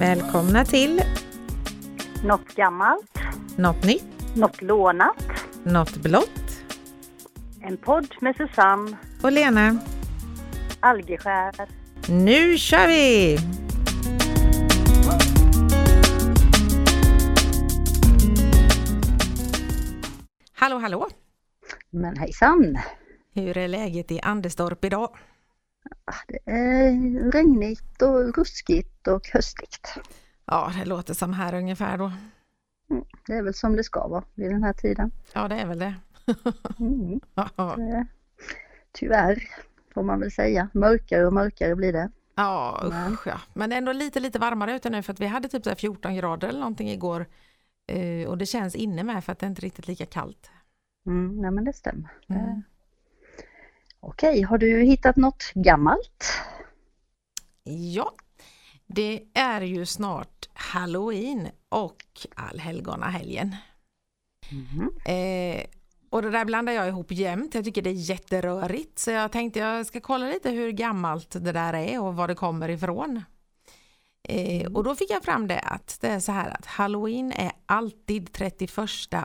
Välkomna till Något gammalt, Något nytt, något lånat. Något blått En podd med Susanne och Lena. Algeskär. Nu kör vi! Hallå, hallå! Men hejsan! Hur är läget i Anderstorp idag? Ah, Det är regnigt och ruskigt och höstigt. Ja, det låter som här ungefär då. Mm, Det är väl som det ska vara vid den här tiden. Ja, det är väl det. Mm, det tyvärr får man väl säga. Mörkare och mörkare blir det. Ja, Men- usch ja. Men ändå lite, lite varmare ute nu för att vi hade typ så här 14 grader eller någonting igår. Eh, och det känns inne med för att det är inte riktigt lika kallt. Mm, nej men det stämmer. Mm. Okej, har du hittat något gammalt? Ja, det är ju snart Halloween och allhelgonahelgen. Mm. Eh, och det där blandar jag ihop jämt. Jag tycker det är jätterörigt. Så jag tänkte jag ska kolla lite hur gammalt det där är och var det kommer ifrån. Eh, och då fick jag fram det att det är så här att Halloween är alltid 31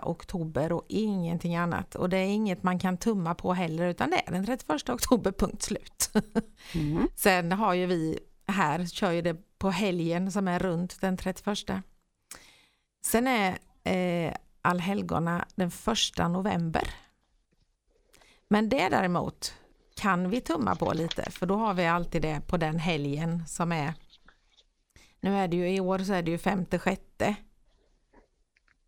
oktober och ingenting annat. Och det är inget man kan tumma på heller utan det är den 31 oktober, punkt slut. Mm. Sen har ju vi här, kör ju det på helgen som är runt den 31. Sen är eh, allhelgona den första november. Men det däremot kan vi tumma på lite för då har vi alltid det på den helgen som är nu är det ju i år så är det ju femte sjätte.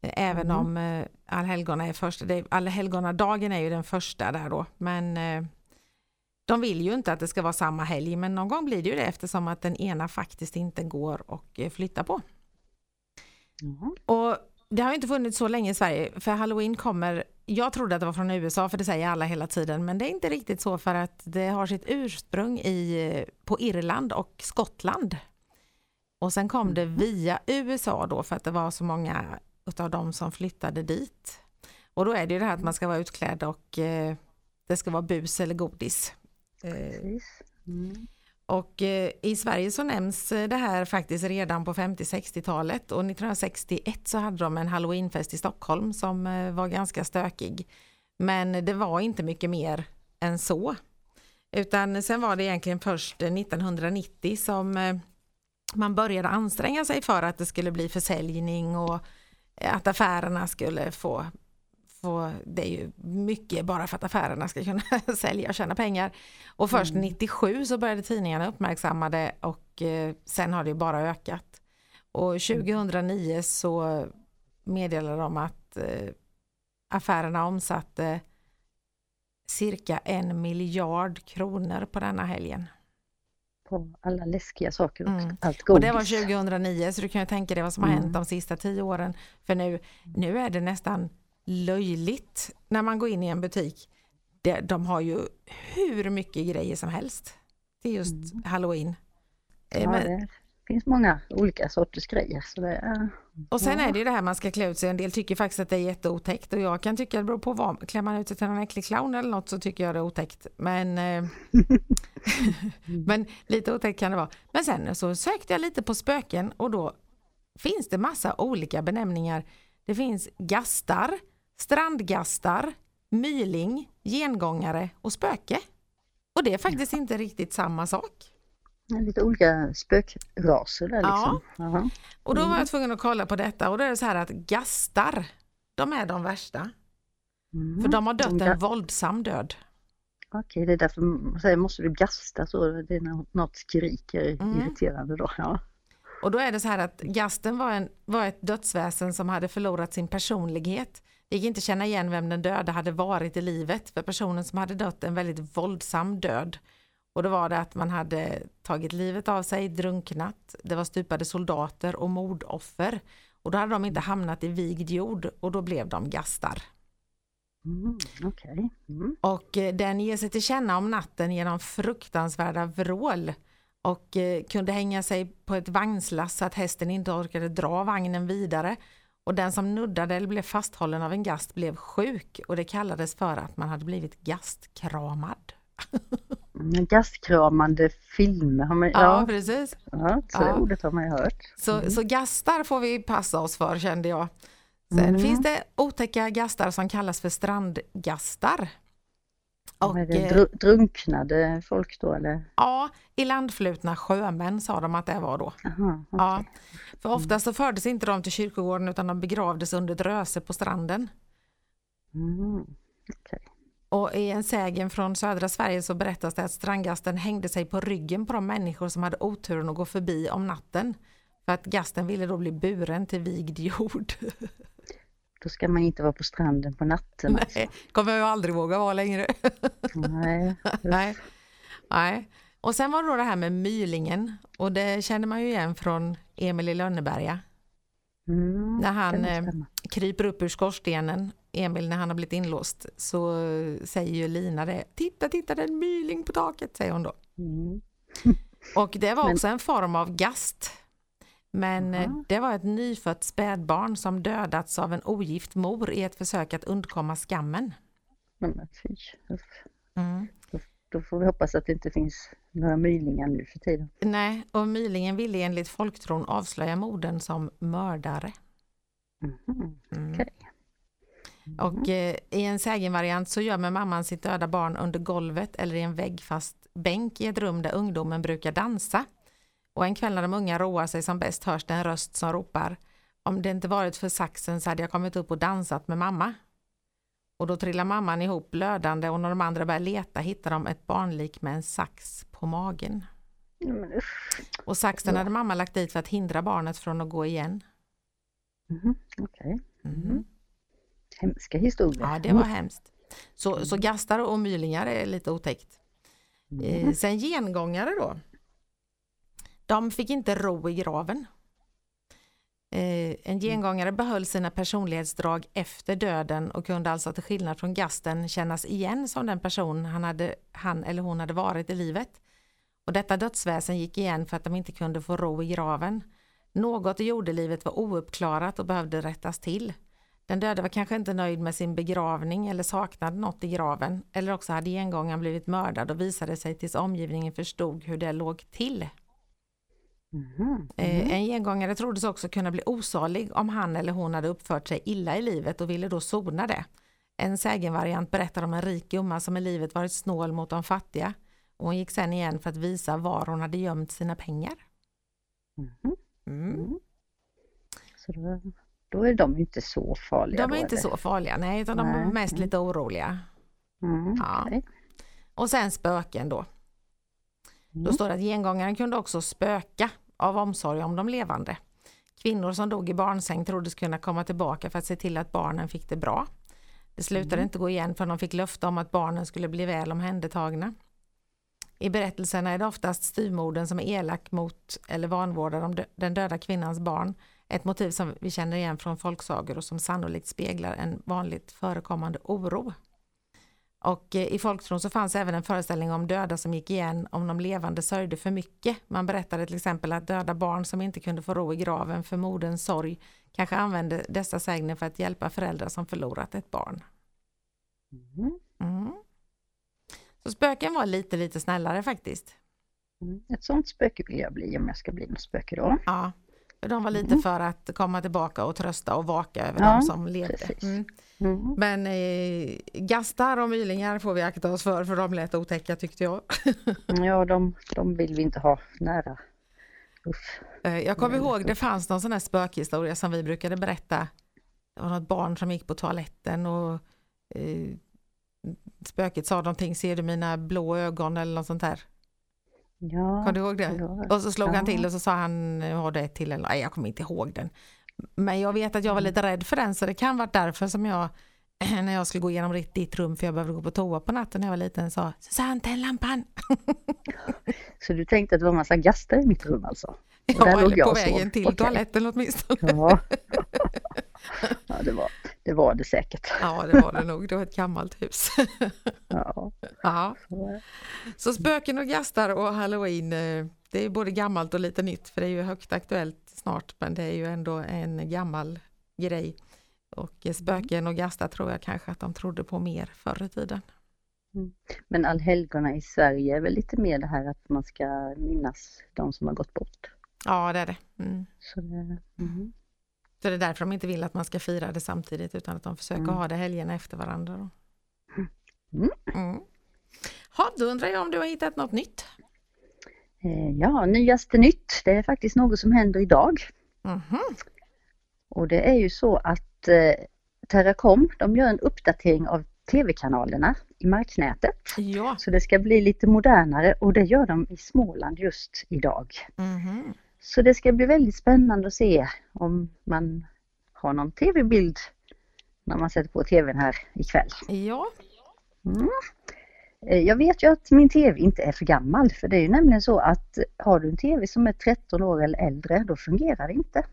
Även Mm. om eh, allhelgona är första, det, allhelgonadagen är ju den första där då men eh, de vill ju inte att det ska vara samma helg men någon gång blir det ju det eftersom att den ena faktiskt inte går och eh, flytta på. Ja. Och det har ju inte funnits så länge i Sverige för halloween kommer, jag trodde att det var från USA för det säger alla hela tiden men det är inte riktigt så för att det har sitt ursprung i, på Irland och Skottland. Och sen kom det via USA då för att det var så många utav dem som flyttade dit. Och då är det ju det här att man ska vara utklädd och eh, det ska vara bus eller godis. Eh. Mm. och eh, i Sverige så nämns eh, det här faktiskt redan på 50-60-talet och 1961 så hade de en halloweenfest i Stockholm som eh, var ganska stökig. Men det var inte mycket mer än så. Utan sen var det egentligen först eh, 1990 som eh, man började anstränga sig för att det skulle bli försäljning och eh, att affärerna skulle få få, det är ju mycket bara för att affärerna ska kunna sälja och tjäna pengar. Och först 97 så började tidningarna uppmärksamma det och eh, sen har det ju bara ökat. Och 2009 så meddelade de att eh, affärerna omsatte cirka en miljard kronor på denna helgen. På alla läskiga saker och Mm. allt Och godis. det var 2009 så du kan ju tänka dig vad som har Mm. hänt de sista tio åren. För nu, nu är det nästan löjligt när man går in i en butik. De har ju hur mycket grejer som helst till just halloween. Eh, Ja, men, finns många olika sorters grejer. Så det är... och sen ja. är det ju det här man ska klä ut sig. En del tycker faktiskt att det är jätteotäckt och jag kan tycka det beror på vad. Klär man ut sig till någon äcklig clown eller något så tycker jag det är otäckt. Men, eh, men lite otäckt kan det vara. Men sen så sökte jag lite på spöken och då finns det massa olika benämningar. Det finns gastar, strandgastar, myling, gengångare och spöke. Och det är faktiskt inte riktigt samma sak. Lite olika spökraser där liksom. Jaha. Och då var jag tvungen att kolla på detta och då är det så här att gastar, de är de värsta. Mm. För de har dött De en våldsam död. Okej, det är därför man säger måste du gasta så, det är nå- något skriker Mm. irriterande då. Ja. Och då är det så här att gasten var, en, var ett dödsväsen som hade förlorat sin personlighet. Det gick inte känna igen vem den döda hade varit i livet för personen som hade dött en väldigt våldsam död. Och då var det att man hade tagit livet av sig, drunknat, det var stupade soldater och mordoffer. Och då hade de inte hamnat i vigd jord och då blev de gastar. Mm, Okej. Mm. Och eh, den ger sig till känna om natten genom fruktansvärda vrål och eh, kunde hänga sig på ett vagnslass så att hästen inte orkade dra vagnen vidare. Och den som nuddade eller blev fasthållen av en gast blev sjuk och det kallades för att man hade blivit gastkramad. Mm, Gastkramande filmer har man, Ja, ja, precis. ja, så det Ja. ordet har man ju hört. Så, så gastar får vi passa oss för kände jag. Sen Mm. finns det otäcka gastar som kallas för strandgastar. Och, är det eh, dru- drunknade folk då eller? ja, i landflutna sjömän sa de att det var då. Aha, Ja, okej. för oftast så fördes inte de till kyrkogården utan de begravdes under ett röse på stranden. Mm, okej. Och i en sägen från södra Sverige så berättas det att strandgasten hängde sig på ryggen på de människor som hade oturen att gå förbi om natten. För att gasten ville då bli buren till vigd jord. Då ska man inte vara på stranden på natten alltså. Nej, kommer jag aldrig våga vara längre. Nej. Nej. Nej. Och sen var det då det här med mylingen och det känner man ju igen från Emil i Lönneberga. Mm, När han eh, kryper upp ur skorstenen, Emil när han har blivit inlåst, så säger ju Lina det. Titta, titta det är en myling på taket, säger hon då. Mm. Och det var Men- också en form av gast. Men Jaha. det var ett nyfött spädbarn som dödats av en ogift mor i ett försök att undkomma skammen. Men fy. Mm. Då får vi hoppas att det inte finns några mylingar nu för tiden. Nej, och mylingen ville enligt folktron avslöja modern som mördare. Mhm, Mm. Okej. Och eh, i en sägenvariant så gömmer mamman sitt döda barn under golvet eller i en väggfast bänk i ett rum där ungdomen brukar dansa. Och en kväll när de unga roar sig som bäst hörs det en röst som ropar Om det inte varit för saxen så hade jag kommit upp och dansat med mamma. Och då trillar mamman ihop blödande och när de andra börjar leta hittar de ett barnlik med en sax på magen. Och saxen Ja. hade mamma lagt dit för att hindra barnet från att gå igen. Mhm, Okej. Mm. Hemska historier. Ja, det var hemskt. Så, så gastar och mylingar är lite otäckt. Eh, Mm. sen gengångare då. De fick inte ro i graven. Eh, en gengångare behöll sina personlighetsdrag efter döden och kunde alltså till skillnad från gasten kännas igen som den person han, hade, han eller hon hade varit i livet. Och detta dödsväsen gick igen för att de inte kunde få ro i graven. Något i jordelivet var ouppklarat och behövde rättas till. Den döde var kanske inte nöjd med sin begravning eller saknade något i graven. Eller också hade gengångaren blivit mördad och visade sig tills omgivningen förstod hur det låg till. Mhm, Eh, En gengångare troddes också kunna bli osalig om han eller hon hade uppfört sig illa i livet och ville då sona det. En sägenvariant berättar om en rik gumma som i livet varit snål mot de fattiga. Och hon gick sen igen för att visa var hon hade gömt sina pengar. mhm, Mm. Då, då är de inte så farliga. De då, är inte eller? så farliga, nej, utan de är mest mm. lite oroliga. Mm, Ja. Och sen spöken då. Då Mm. står det att gengångaren kunde också spöka av omsorg om de levande. Kvinnor som dog i barnsäng troddes kunna komma tillbaka för att se till att barnen fick det bra. Det slutade Mm. inte gå igen för de fick löfte om att barnen skulle bli väl omhändertagna. I berättelserna är det oftast styvmodern som är elak mot eller vanvårdar den döda kvinnans barn. Ett motiv som vi känner igen från folksagor och som sannolikt speglar en vanligt förekommande oro. Och eh, i folktron så fanns även en föreställning om döda som gick igen om de levande sörjde för mycket. Man berättade till exempel att döda barn som inte kunde få ro i graven för moderns sorg kanske använde dessa sägner för att hjälpa föräldrar som förlorat ett barn. Mm. Mm. Så spöken var lite, lite snällare faktiskt. Mm. Ett sånt spöke vill jag bli om jag ska bli något spöke då. Ja, de var lite Mm. för att komma tillbaka och trösta och vaka över Ja, de som levde. Mm. Mm. Men eh, gastar och mylingar får vi akta oss för, för de lät otäcka tyckte jag. Ja, de, de vill vi inte ha nära. Uff. Eh, Jag kommer ihåg det fanns någon sån här spökhistoria som vi brukade berätta. Det var något barn som gick på toaletten och eh, spöket sa någonting, ser du mina blå ögon eller något sånt där. Ja, Kommer du ihåg det? ja. Och så slog han Ja. till och så sa han, har du ett till? Eller, nej, jag kommer inte ihåg den. Men jag vet att jag var lite rädd för den så det kan vara därför som jag när jag skulle gå igenom ditt, rum för jag behövde gå på toa på natten när jag var liten sa Susanne tänd lampan. Så du tänkte att det var en massa gastar i mitt rum alltså? Ja, eller på vägen till Okej. toaletten åtminstone. Ja, ja det, var, det var det säkert. Ja det var det nog, det var ett gammalt hus. Ja, ja. så, spöken och gastar och halloween, eh, det är både gammalt och lite nytt för det är ju högt aktuellt snart men det är ju ändå en gammal grej. Och eh, spöken och gastar tror jag kanske att de trodde på mer förr i tiden. Men allhelgona i Sverige är väl lite mer det här att man ska minnas de som har gått bort. Ja, det är det. Mm. Så det mm. Så det är därför de inte vill att man ska fira det samtidigt utan att de försöker Mm. ha det helgerna efter varandra. Då. Mm. Mm. Ha, då undrar jag om du har hittat något nytt? Eh, Ja, nyaste nytt, det är faktiskt något som händer idag. Mhm. Och det är ju så att eh, Teracom, de gör en uppdatering av tv-kanalerna i marknätet. Ja. Så det ska bli lite modernare och det gör de i Småland just idag. Mhm. Så det ska bli väldigt spännande att se om man har någon tv-bild när man sätter på tvn här ikväll. Ja. Mm. Eh, Jag vet ju att min tv inte är för gammal för det är ju nämligen så att har du en tv som är 13 år eller äldre då fungerar det inte.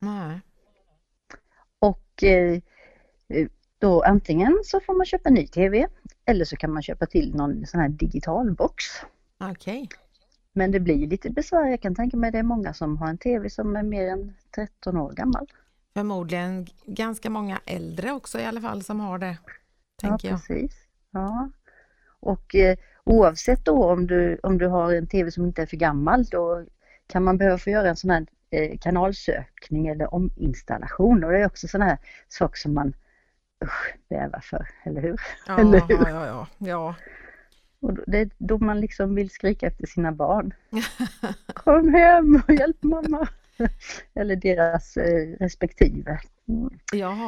Nej. Och eh, eh, då antingen så får man köpa en ny tv eller så kan man köpa till någon sån här digital box. Okej. Men det blir lite besvär. Jag kan tänka mig det är många som har en tv som är mer än 13 år gammal. Förmodligen ganska många äldre också i alla fall som har det. Tänker ja, jag. precis. Ja. Och eh, oavsett då om du, om du har en tv som inte är för gammal då kan man behöva få göra en sån här eh, kanalsökning eller ominstallation och det är också sån här sak som man usch, bävar för, eller hur? Ja, Eller hur? ja, ja, ja. ja. Och då- det är då man liksom vill skrika efter sina barn. Kom hem och hjälp mamma! Eller deras eh, respektive. Mm.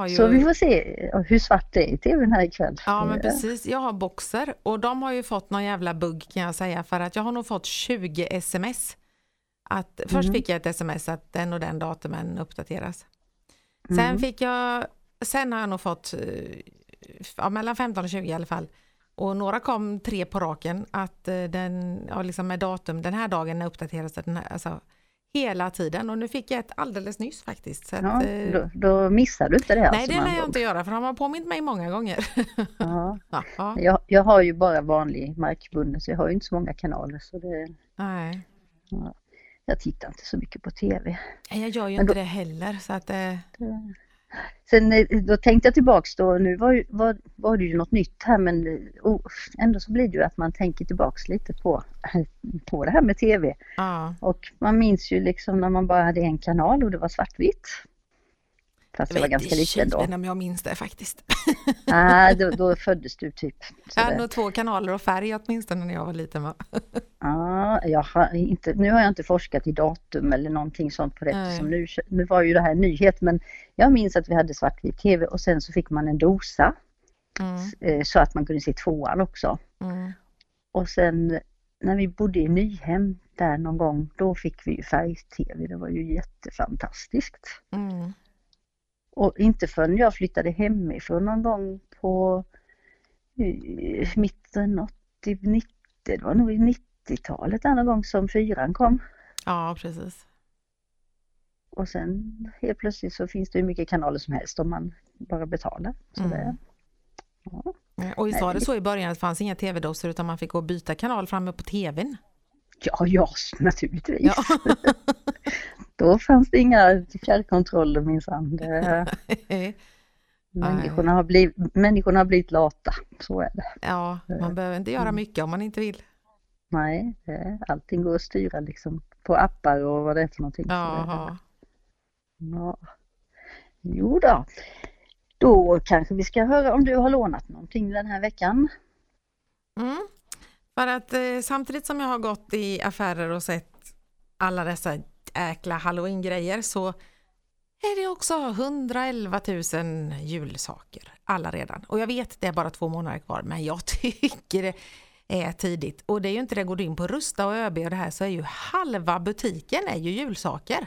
Ju... Så vi får se hur svart det är i tvn här ikväll. Ja men precis, jag har boxer och de har ju fått någon jävla bugg kan jag säga för att jag har nog fått 20 sms. Att, Först Mhm. fick jag ett sms att den och den datumen uppdateras. Sen Mm. fick jag, sen har jag nog fått eh, ja, mellan 15 och 20 i alla fall. Och några kom tre på raken att eh, den, ja, liksom med datum, den här dagen uppdateras den här, alltså hela tiden och nu fick jag ett alldeles nyss faktiskt. Så att, Ja, eh, då, då missar du inte det nej alltså, det lär jag inte göra för de har påmint mig många gånger. Ja. ja, ja, Jag, jag har ju bara vanlig markbunden så jag har ju inte så många kanaler så det, nej. jag tittar inte så mycket på TV. Nej, Jag gör ju Men inte då- det heller så att eh, Sen eh, då tänkte jag tillbaks då, nu var, var, var det ju något nytt här men eh, oh, ändå så blir det ju att man tänker tillbaks lite på, på det här med TV. ja. Och man minns ju liksom när man bara hade en kanal och det var svartvitt. Fast jag var ganska liten då. om jag minns det faktiskt. Nej, då, då föddes du typ. Så Jag hade nog två kanaler och färg åtminstone när jag var liten. Va? Ja, jag har inte, nu har jag inte forskat i datum eller någonting sånt på Nej. eftersom nu, nu var ju det här en nyhet men jag minns att vi hade svartvit TV och sen så fick man en dosa Mm, eh, så att man kunde se tvåan också. mm. Och sen när vi bodde i Nyhem där någon gång då fick vi färg-TV. Det var ju jättefantastiskt. Mm. Och inte förrän jag flyttade hemifrån någon gång på eh, mitten 80, 90, det var nog i 90-talet där någon gång som fyran kom. Ja, precis. Och sen helt plötsligt så finns det hur mycket kanaler som helst om man bara betalar. Så Mm. det, ja. Och visst var det så i början att det fanns inga tv-dosor utan man fick gå och byta kanal framme på tvn? Ja, ja, naturligtvis. Ja. Då fanns det inga fjärrkontroller minsann. Människorna har, blivit, människorna har blivit lata, så är det. ja, man behöver inte göra mycket om man inte vill. Nej, allting går att styra liksom på appar och vad det är för någonting. Jaha. Ja. Jo då. Då kanske vi ska höra om du har lånat någonting den här veckan. Mm. För att eh, samtidigt som jag har gått i affärer och sett alla dessa äkla halloween-grejer så är det också 111 000 julsaker, alla redan. Och jag vet det är bara två månader kvar, men jag tycker det är tidigt. Och det är ju inte det, går du in på Rusta och ÖB och det här så är ju halva butiken är ju julsaker.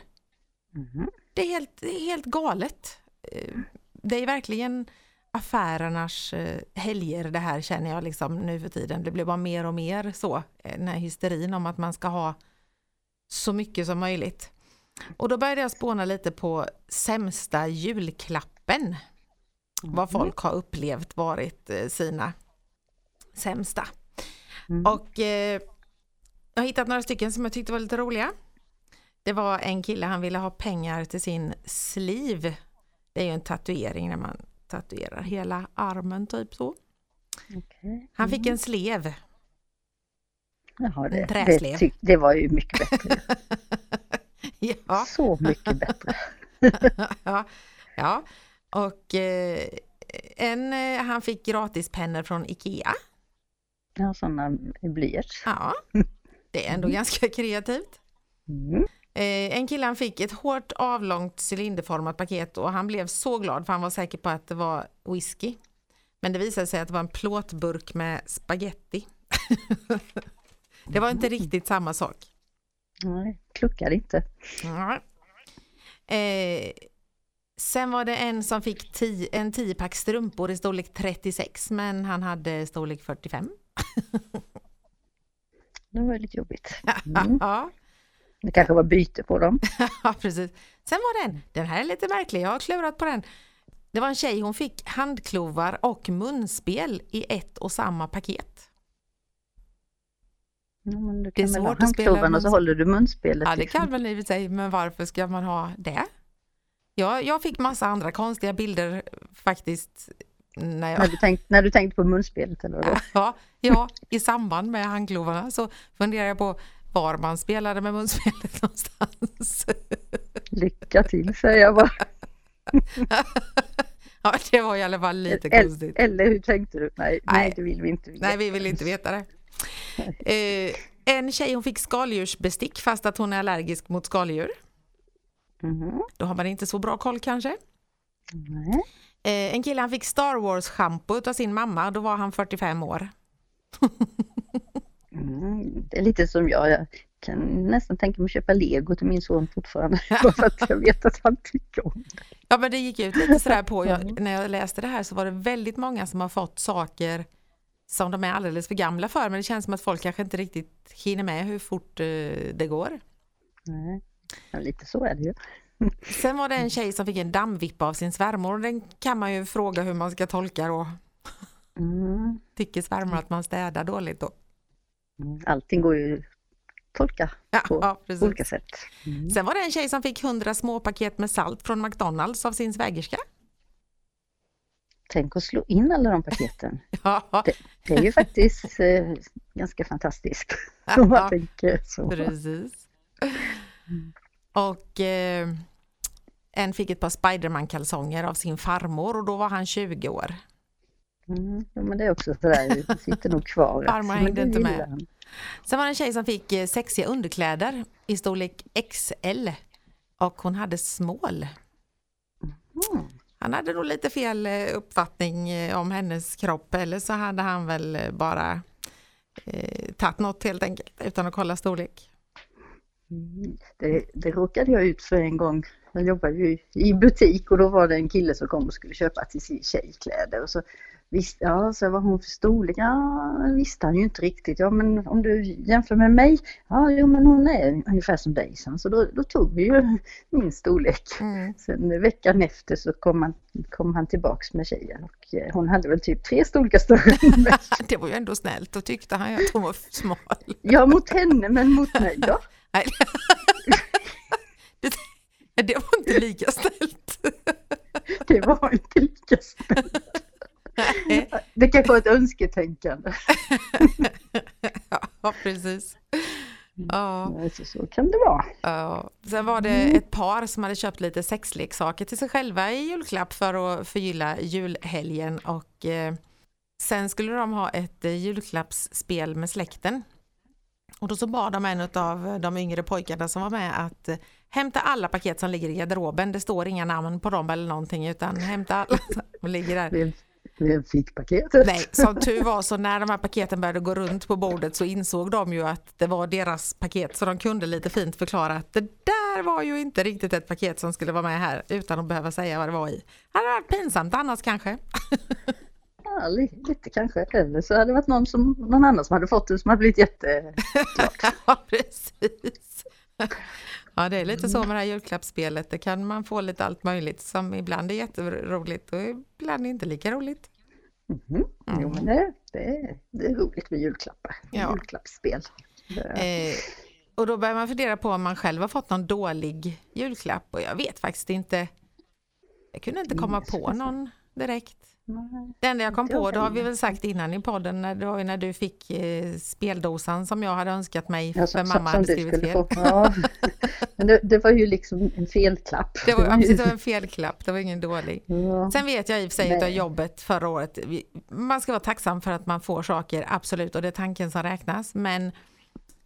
Mhm. Det är helt, det är helt galet. Eh, Det är verkligen affärernas eh, helger det här känner jag liksom nu för tiden. Det blir bara mer och mer så, eh, den här hysterin om att man ska ha så mycket som möjligt. Och då började jag spåna lite på sämsta julklappen. Vad folk har upplevt varit eh, sina sämsta. Mm. Och eh, jag har hittat några stycken som jag tyckte var lite roliga. Det var en kille, han ville ha pengar till sin sleeve. Det är ju en tatuering när man tatuerar hela armen typ så. Okej. Han fick en slev. Jaha, det, en träslev. det, det var ju mycket bättre. Ja, Så mycket bättre. ja, ja. och eh, en, eh, han fick gratispennor från Ikea. Ja, sådana blyerts. Ja, det är ändå ganska kreativt. Mm. Eh, en kille han fick ett hårt avlångt cylinderformat paket och han blev så glad för han var säker på att det var whisky. Men det visade sig att det var en plåtburk med spaghetti. det var inte riktigt samma sak. Nej, kluckade inte. Ja. Eh, sen var det en som fick tio, en 10-pack strumpor i storlek 36 men han hade storlek 45. Det var lite jobbigt. Mm. ja, Det kanske var byte på dem. ja, precis. Sen var det en, den här är lite märklig, jag har klurat på den. Det var en tjej, hon fick handklovar och munspel i ett och samma paket. Ja, men du Det är kan väl ha handklovarna och så håller du munspelet. Ja, det liksom. kan väl i och för sig, men varför ska man ha det? Ja, jag fick massa andra konstiga bilder faktiskt när jag när, du tänkt, när du tänkte på munspelet eller vadå? Ja, ja, i samband med handklovarna så funderar jag på var man spelade med munspelet någonstans. Lycka till säger jag bara. Ja, det var i alla fall lite Eller, konstigt. eller hur tänkte du? Nej, nej. Nej. det vill vi inte veta. Nej, vi vill inte veta det. Eh, en tjej hon fick skaldjursbestick fast att hon är allergisk mot skaldjur. Mhm. Då har man inte så bra koll kanske. Nej. Eh, en kille han fick Star Wars-schampo av sin mamma, då var han 45 år. Mm, det är lite som jag. Jag kan nästan tänka mig att köpa lego till min son fortfarande. Bara för att jag vet att han tycker om det. Ja men det gick ut lite sådär på, jag, när jag läste det här så var det väldigt många som har fått saker som de är alldeles för gamla för men det känns som att folk kanske inte riktigt hinner med hur fort eh, det går. Nej. Ja, lite så är det ju. Sen var det en tjej som fick en dammvippa av sin svärmor och den kan man ju fråga hur man ska tolka då. Mm. Tycker svärmor att man städar dåligt då? Mm. Allting går ju att tolka Ja, på ja olika sätt. Mm. Sen var det en tjej som fick 100 småpaket med salt från McDonalds av sin svägerska. Tänk att slå in alla de paketen. Ja, Det är ju faktiskt eh, ganska fantastiskt. Om man tänker så. precis. Och eh, en fick ett par Spiderman-kalsonger av sin farmor och då var han 20 år. Mm. Ja, men det är också sådär, det sitter nog kvar. Farmor hängde inte med. han. Sen var det en tjej som fick eh, sexiga underkläder i storlek XL och hon hade smål. Mm. Han hade nog lite fel eh, uppfattning eh, om hennes kropp eller så hade han väl bara eh, tagit något helt enkelt utan att kolla storlek. Mm. Det, det råkade jag ut för en gång. Jag jobbade ju i butik och då var det en kille som kom och skulle köpa till sin tjej kläder. Och så visst, ja, så vad hon för storlek? Ja, visste han ju inte riktigt. Ja, men om du jämför med mig? Ja, jo, men hon är ungefär som dig. Så då, då tog vi ju min storlek. Mm. Sen veckan efter så kom han, kom han tillbaks med tjejen och eh, hon hade väl typ tre storlekar större än mig. Det var ju ändå snällt, då tyckte han ju att hon var smal. Ja, mot henne men mot mig då? Nej. Det, det var inte lika snällt. Det var inte lika snällt. Nej. Det kanske var ett önsketänkande. Ja, precis. Ja, Så, så kan det vara. ja. Sen var det ett par som hade köpt lite sexleksaker till sig själva i julklapp för att förgylla julhelgen och eh, sen skulle de ha ett eh, julklappsspel med släkten. Och då så bad de en av de yngre pojkarna som var med att eh, hämta alla paket som ligger i garderoben. Det står inga namn på dem eller någonting utan hämta alla som ligger där. Vem fick paketet? Nej, som tur var så när de här paketen började gå runt på bordet så insåg de ju att det var deras paket så de kunde lite fint förklara att det där var ju inte riktigt ett paket som skulle vara med här utan att behöva säga vad det var i. Det hade varit pinsamt annars kanske. Ja, li, lite kanske. Eller så hade det varit någon, som, någon annan som hade fått det som hade blivit jätteglad. Ja, precis. Ja, det är lite så med det här julklappsspelet. Det kan man få lite allt möjligt som ibland är jätteroligt och ibland inte lika roligt. Mhm. Jo, men det, det, är- det är roligt med julklappar. Ja. Julklappsspel. Eh, och då börjar man fundera på om man själv har fått någon dålig julklapp och jag vet faktiskt inte. Jag kunde inte komma på någon direkt. Det enda jag kom på, det har vi väl sagt innan i podden, när- det var ju när du fick eh, speldosan som jag hade önskat mig Ja, för som, mamma som hade skrivit fel. få. Ja. Men det, det var ju liksom en felklapp. Det var, precis, det var en felklapp, det var ingen dålig. Ja. Sen vet jag i och för sig utav jobbet förra året, man ska vara tacksam för att man får saker, absolut, och det är tanken som räknas. Men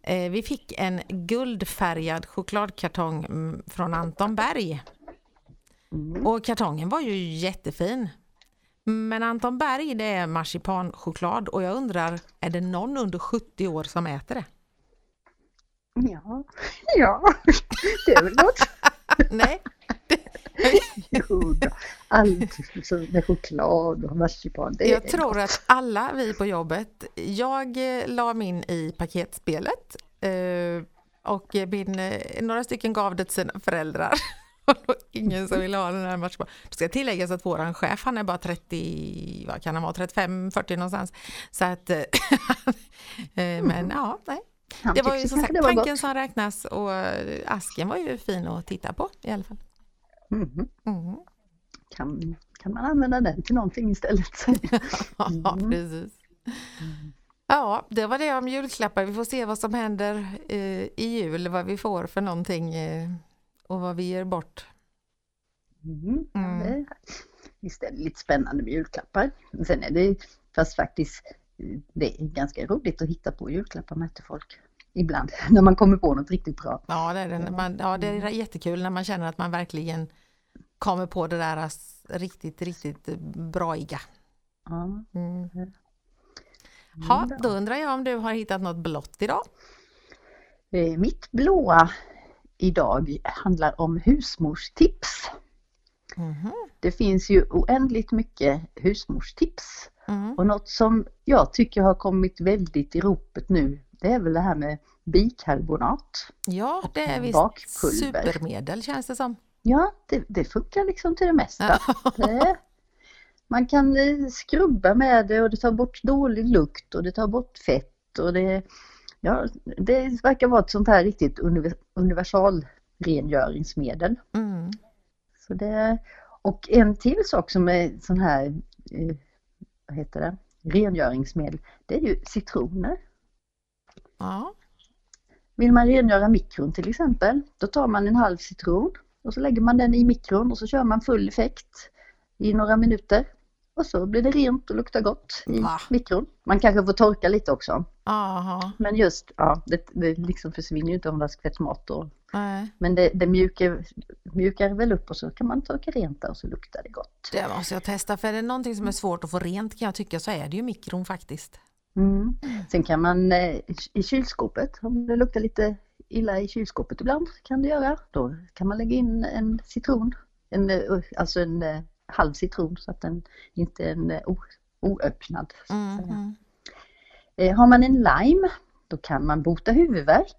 eh, vi fick en guldfärgad chokladkartong mm, från Anton Berg. Mm. Och kartongen var ju jättefin. Men Anton Berg det är marsipanchoklad och jag undrar, är det någon under 70 år som äter det? Ja. ja, det är väl något. Nej, Jo. Allt med choklad och marsipan. Det Jag tror gott. att alla vi på jobbet, jag eh, la min i paketspelet eh, och min, eh, några stycken gav det till sina föräldrar. Var ingen som ville ha den här marsipan. Det ska tilläggas att våran chef, han är bara 30, vad kan han vara, 35, 40 någonstans. Så att, eh, men ja, nej. Han Det var ju som sagt det var tanken gott. som räknas och eh, asken var ju fin att titta på i alla fall. Mm. Kan, kan man använda den till någonting istället? Ja, Mm. precis. Ja, det var det om julklappar. Vi får se vad som händer eh, i jul, vad vi får för någonting eh, och vad vi ger bort. Mm. Mm. Visst är det lite spännande med julklappar. Sen är det fast faktiskt det är ganska roligt att hitta på julklappar med till folk. Ibland när man kommer på något riktigt bra. Ja, det är, det. Man, ja, det är jättekul när man känner att man verkligen kommer på det där riktigt, riktigt braiga. Ja. Mm. Mm, Ha, bra. då undrar jag om du har hittat något blått idag? Eh, Mitt blåa idag handlar om husmorstips. Mhm. Det finns ju oändligt mycket husmorstips. Mm. Och något som jag tycker har kommit väldigt i ropet nu, det är väl det här med bikarbonat. Ja, det är visst bakpulver. supermedel känns det som. Ja, det, det funkar liksom till det mesta. Det, man kan eh, skrubba med det och det tar bort dålig lukt och det tar bort fett och det, ja, det verkar vara ett sånt här riktigt univer- universalrengöringsmedel. Mm. Så det, och en till sak som är sån här, eh, vad heter det, rengöringsmedel, det är ju citroner. Ja. Vill man rengöra mikron till exempel, då tar man en halv citron och så lägger man den i mikron och så kör man full effekt i några minuter. Och så blir det rent och luktar gott i Va? mikron. Man kanske får torka lite också. Aha. Men just, ja, det, det liksom försvinner ju inte om det har skvätt mat. Och, Nej. men det, det mjukar, mjukar väl upp och så kan man torka rent där och så luktar det gott. Det måste jag testa för är det någonting som är svårt att få rent kan jag tycka så är det ju mikron faktiskt. Mm. Sen kan man eh, i- i kylskåpet, om det luktar lite illa i kylskåpet ibland kan det göra, då kan man lägga in en citron, en, eh, alltså en eh, halv citron så att den inte är en eh, o, oöppnad. så Mm. Mm. Eh, Har man en lime, då kan man bota huvudvärk.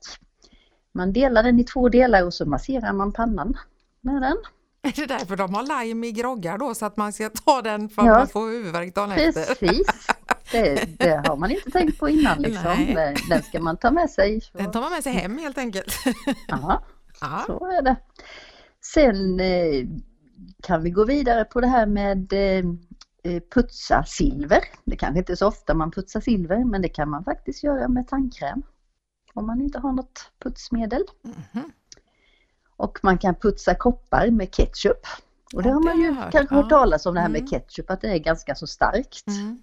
Man delar den i två delar och så masserar man pannan med den. Är det därför de har lime i groggar då så att man ska ta den för att Ja. man får huvudvärk dagen efter? Precis, det, det har man inte tänkt på innan liksom. Nej. Den, ska man ta med sig. Den tar man med sig hem helt enkelt. Ja. Ja. Så är det. Sen eh, kan vi gå vidare på det här med eh, eh, putsa silver. Det kanske inte är så ofta man putsar silver men det kan man faktiskt göra med tandkräm. Om man inte har något putsmedel. Mhm. Och man kan putsa koppar med ketchup. Och det Ja, har man ju hört. kanske hört Ja. talas om det här med Mm. ketchup, att det är ganska så starkt. Mm.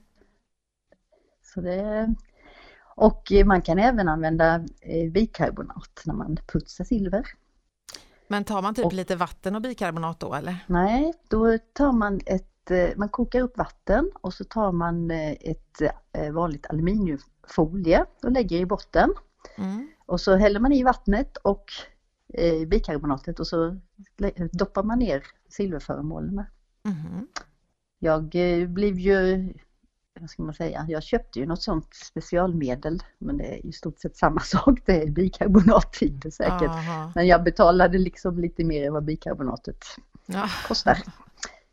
Så det, och man kan även använda eh, bikarbonat när man putsar silver. Men tar man typ Och- lite vatten och bikarbonat då eller? Nej, då tar man ett, eh, man kokar upp vatten och så tar man eh, ett eh, vanligt aluminiumfolie och lägger i botten. Mm. Och så häller man i vattnet och eh, bikarbonatet och så doppar man ner silverföremålen. Mhm. Jag blev ju, vad ska man säga, jag köpte ju något sånt specialmedel men det är i stort sett samma sak, det är bikarbonat i det säkert. Aha. Men jag betalade liksom lite mer än vad bikarbonatet Ja. kostar.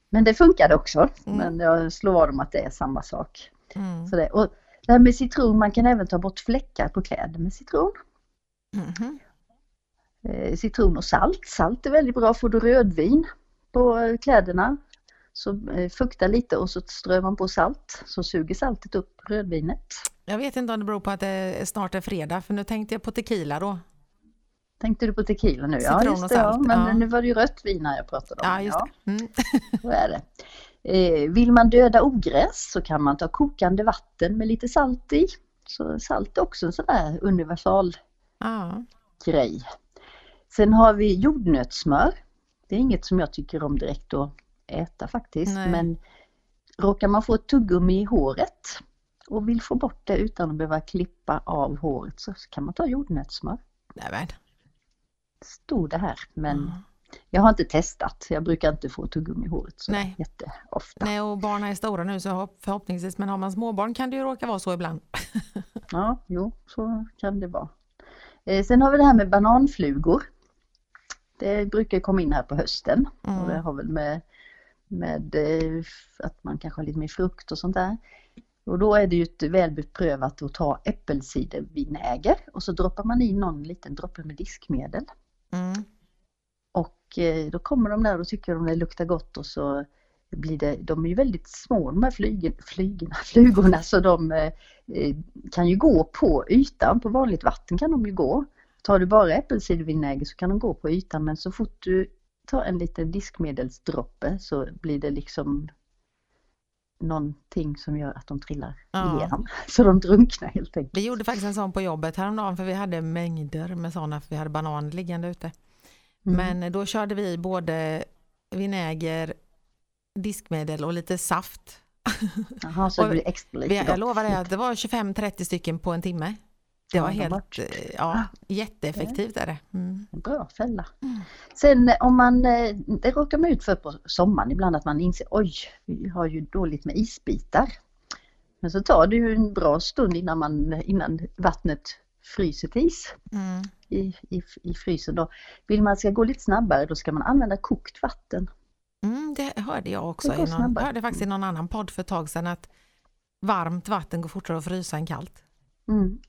Men det funkade också. Mm. Men jag slår vad om att det är samma sak. Mm. Så det, och det här med citron, man kan även ta bort fläckar på kläder med citron. Eh, citron och salt. Salt är väldigt bra. Får du rödvin på kläderna Så eh, fukta lite och så strör man på salt så suger saltet upp rödvinet. Jag vet inte om det beror på att det snart är fredag, för nu tänkte jag på tequila då. Tänkte du på tequila nu? Citron ja, just det, ja. Men ja. nu var det ju rött vin jag pratade om. Ja, just det. Mm. så är det. Eh, vill man döda ogräs så kan man ta kokande vatten med lite salt i. Så salt är också en sån där universal Ja. grej. Sen har vi jordnötssmör. Det är inget som jag tycker om direkt att äta faktiskt. Nej. Men råkar man få ett tuggummi i håret och vill få bort det utan att behöva klippa av håret så kan man ta jordnötssmör. Nämen. Stod det här men Mm. jag har inte testat. Jag brukar inte få tuggummi i håret så Nej. jätteofta. Nej, och barnen är stora nu så hopp- förhoppningsvis, men har man småbarn kan det ju råka vara så ibland. Ja, jo, så kan det vara. Eh, sen har vi det här med bananflugor. Det brukar komma in här på hösten och det Mm. har väl med, med eh, att man kanske har lite mer frukt och sånt där. Och då är det ju ett väl beprövat att ta äppelcidervinäger och så droppar man i någon liten droppe med diskmedel. Mm. Och eh, då kommer de där och tycker de det luktar gott och så blir det, de är ju väldigt små de här flygen, flygorna, flugorna så de eh, kan ju gå på ytan, på vanligt vatten kan de ju gå. Tar du bara äppelcidervinäger så kan de gå på ytan men så fort du tar en liten diskmedelsdroppe så blir det liksom någonting som gör att de trillar Ja. igenom. Så de drunknar helt enkelt. Vi gjorde faktiskt en sån på jobbet häromdagen för vi hade mängder med sådana för vi hade banan liggande ute. Mm. Men då körde vi i vinäger, diskmedel och lite saft. Jaha, så det blir extra lite jag lovar dig att det var 25-30 stycken på en timme. Det var helt, eh, ja, jätteeffektivt är det. Mm. Bra fälla. Mm. Sen eh, om man, eh, det råkar man ut för på sommaren ibland att man inser oj, vi har ju dåligt med isbitar. Men så tar det ju en bra stund innan, man, innan vattnet fryser till is Mm. i, i, i frysen. Då. Vill man ska gå lite snabbare då ska man använda kokt vatten. Mm, det hörde jag också. I någon, hörde faktiskt i någon annan podd för ett tag sedan att varmt vatten går fortare att frysa än kallt. Mm.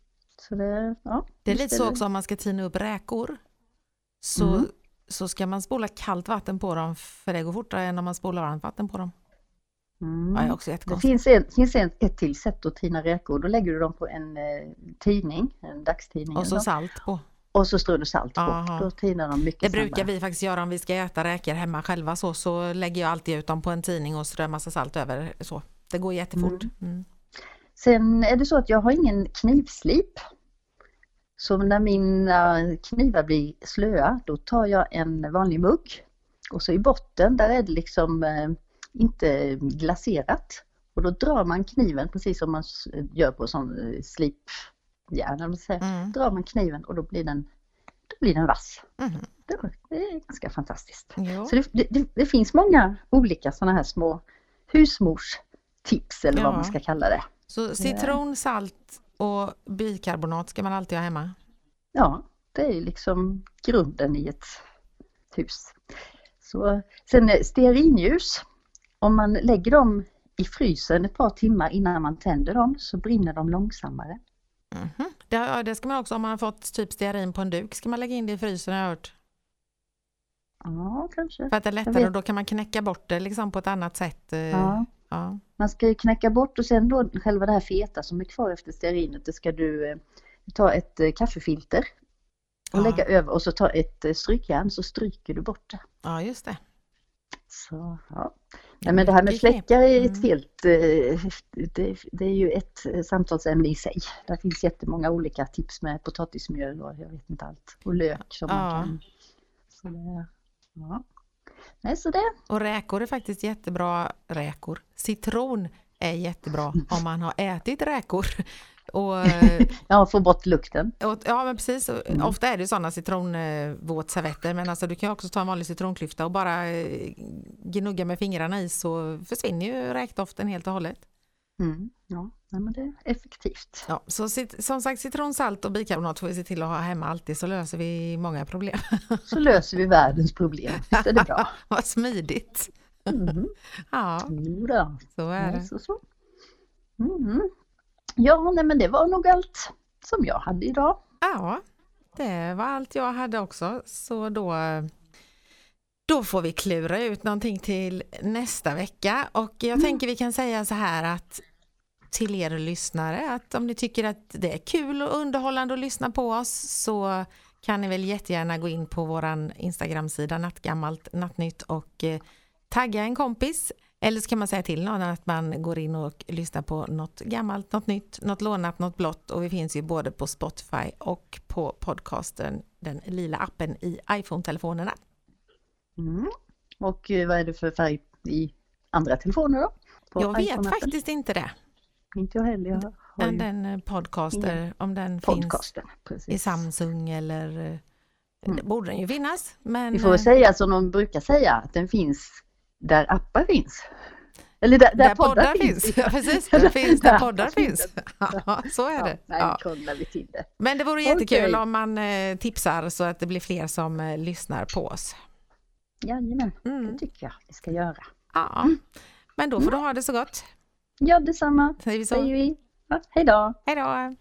Så det, ja, Det är lite så också om man ska tina upp räkor. Så, Mm. så ska man spola kallt vatten på dem för det går fortare än om man spolar varmt vatten på dem. Mm. Ja, också Det finns, en, finns en, ett till sätt att tina räkor. Då lägger du dem på en eh, tidning, en dagstidning. Och så eller salt på. och så strör du salt på. Aha. Då tinar de mycket Det brukar snabbare. vi faktiskt göra om vi ska äta räkor hemma själva så, så lägger jag alltid ut dem på en tidning och strör massa salt över. Så. Det går jättefort. Mm. Sen är det så att jag har ingen knivslip. Så när mina knivar blir slöa då tar jag en vanlig mugg och så i botten där är det liksom eh, inte glaserat. Och då drar man kniven precis som man gör på sån eh, slipjärn. eller vad. Mm. Drar man kniven och då blir den, då blir den vass. Mm. Det, är ganska fantastiskt. Jo. Så det, det, det finns många olika sådana här små husmorstips eller vad Ja. man ska kalla det. Så citron, salt och bikarbonat ska man alltid ha hemma. Ja, det är liksom grunden i ett hus. Så, sen eh, stearinljus, om man lägger dem i frysen ett par timmar innan man tänder dem så brinner de långsammare. Mhm. Det, ja, det ska man också, om man har fått typ stearin på en duk, ska man lägga in det i frysen har jag hört. Ja, kanske. För att det är lättare och då kan man knäcka bort det liksom på ett annat sätt. eh, Ja. Ja. Man ska ju knäcka bort och sen då själva det här feta som är kvar efter stearinet, det ska du eh, ta ett eh, kaffefilter och Ja. lägga över och så ta ett eh, strykjärn så stryker du bort det. ja, just det. Så, ja. Nej, men det här med fläckar är ett Mm. helt, det, det är ju ett samtalsämne i sig. Där finns jättemånga olika tips med potatismjöl och jag vet inte allt. Och lök som Ja. man kan. Så det, ja. Nej, så det, Och räkor är faktiskt jättebra räkor. Citron är jättebra om man har ätit räkor. Och, ja, få bort lukten. och, ja men precis, Mm. ofta är det sådana citronvåtservetter men alltså du kan också ta en vanlig citronklyfta och bara eh, gnugga med fingrarna i så försvinner ju räkdoften helt och hållet. Mm. Ja, nej, men det är effektivt. Ja, så som sagt citron, salt och bikarbonat får vi se till att ha hemma alltid så löser vi många problem. Så löser vi världens problem. Visst är det bra? Vad smidigt. Mm. Ja, Jo då. så är det. så, så. Mm. Ja, nej, men det var nog allt som jag hade idag. Ja, det var allt jag hade också. Så då, Då får vi klura ut någonting till nästa vecka och jag Mm. tänker vi kan säga så här att till er lyssnare att om ni tycker att det är kul och underhållande att lyssna på oss så kan ni väl jättegärna gå in på våran Instagram-sida Nattgammalt Nattnytt och eh, tagga en kompis eller så kan man säga till någon att man går in och lyssnar på något gammalt, något nytt, något lånat, något blått och vi finns ju både på Spotify och på podcasten, den lila appen i iPhone-telefonerna. Mm. Och eh, vad är det för färg i andra telefoner då? Jag vet faktiskt inte det. Inte jag heller. Jag har ju den eh, podcaster, om den finns podcasten. i Precis. Samsung eller eh, Mm. det borde den ju finnas. Men Vi får väl eh, säga som de brukar säga, att den finns där appar finns. Eller där, där, där poddar finns. Ja, precis, den finns där poddar finns. Ja, så är det. nej, Ja. vi till det. Men det vore jättekul Okej. om man tipsar så att det blir fler som lyssnar på oss. Jajamän, Mm. det tycker jag vi ska göra. Ja, men då får du ha det så gott. Ja, detsamma Säger vi så. säger vi. Ja, hej då! Hej då!